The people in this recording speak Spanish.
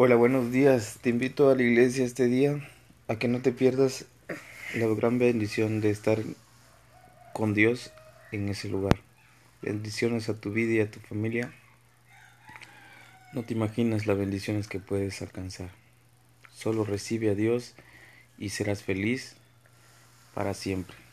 Hola, buenos días. Te invito a la iglesia este día a que no te pierdas la gran bendición de estar con Dios en ese lugar. Bendiciones a tu vida y a tu familia. No te imaginas las bendiciones que puedes alcanzar. Solo recibe a Dios y serás feliz para siempre.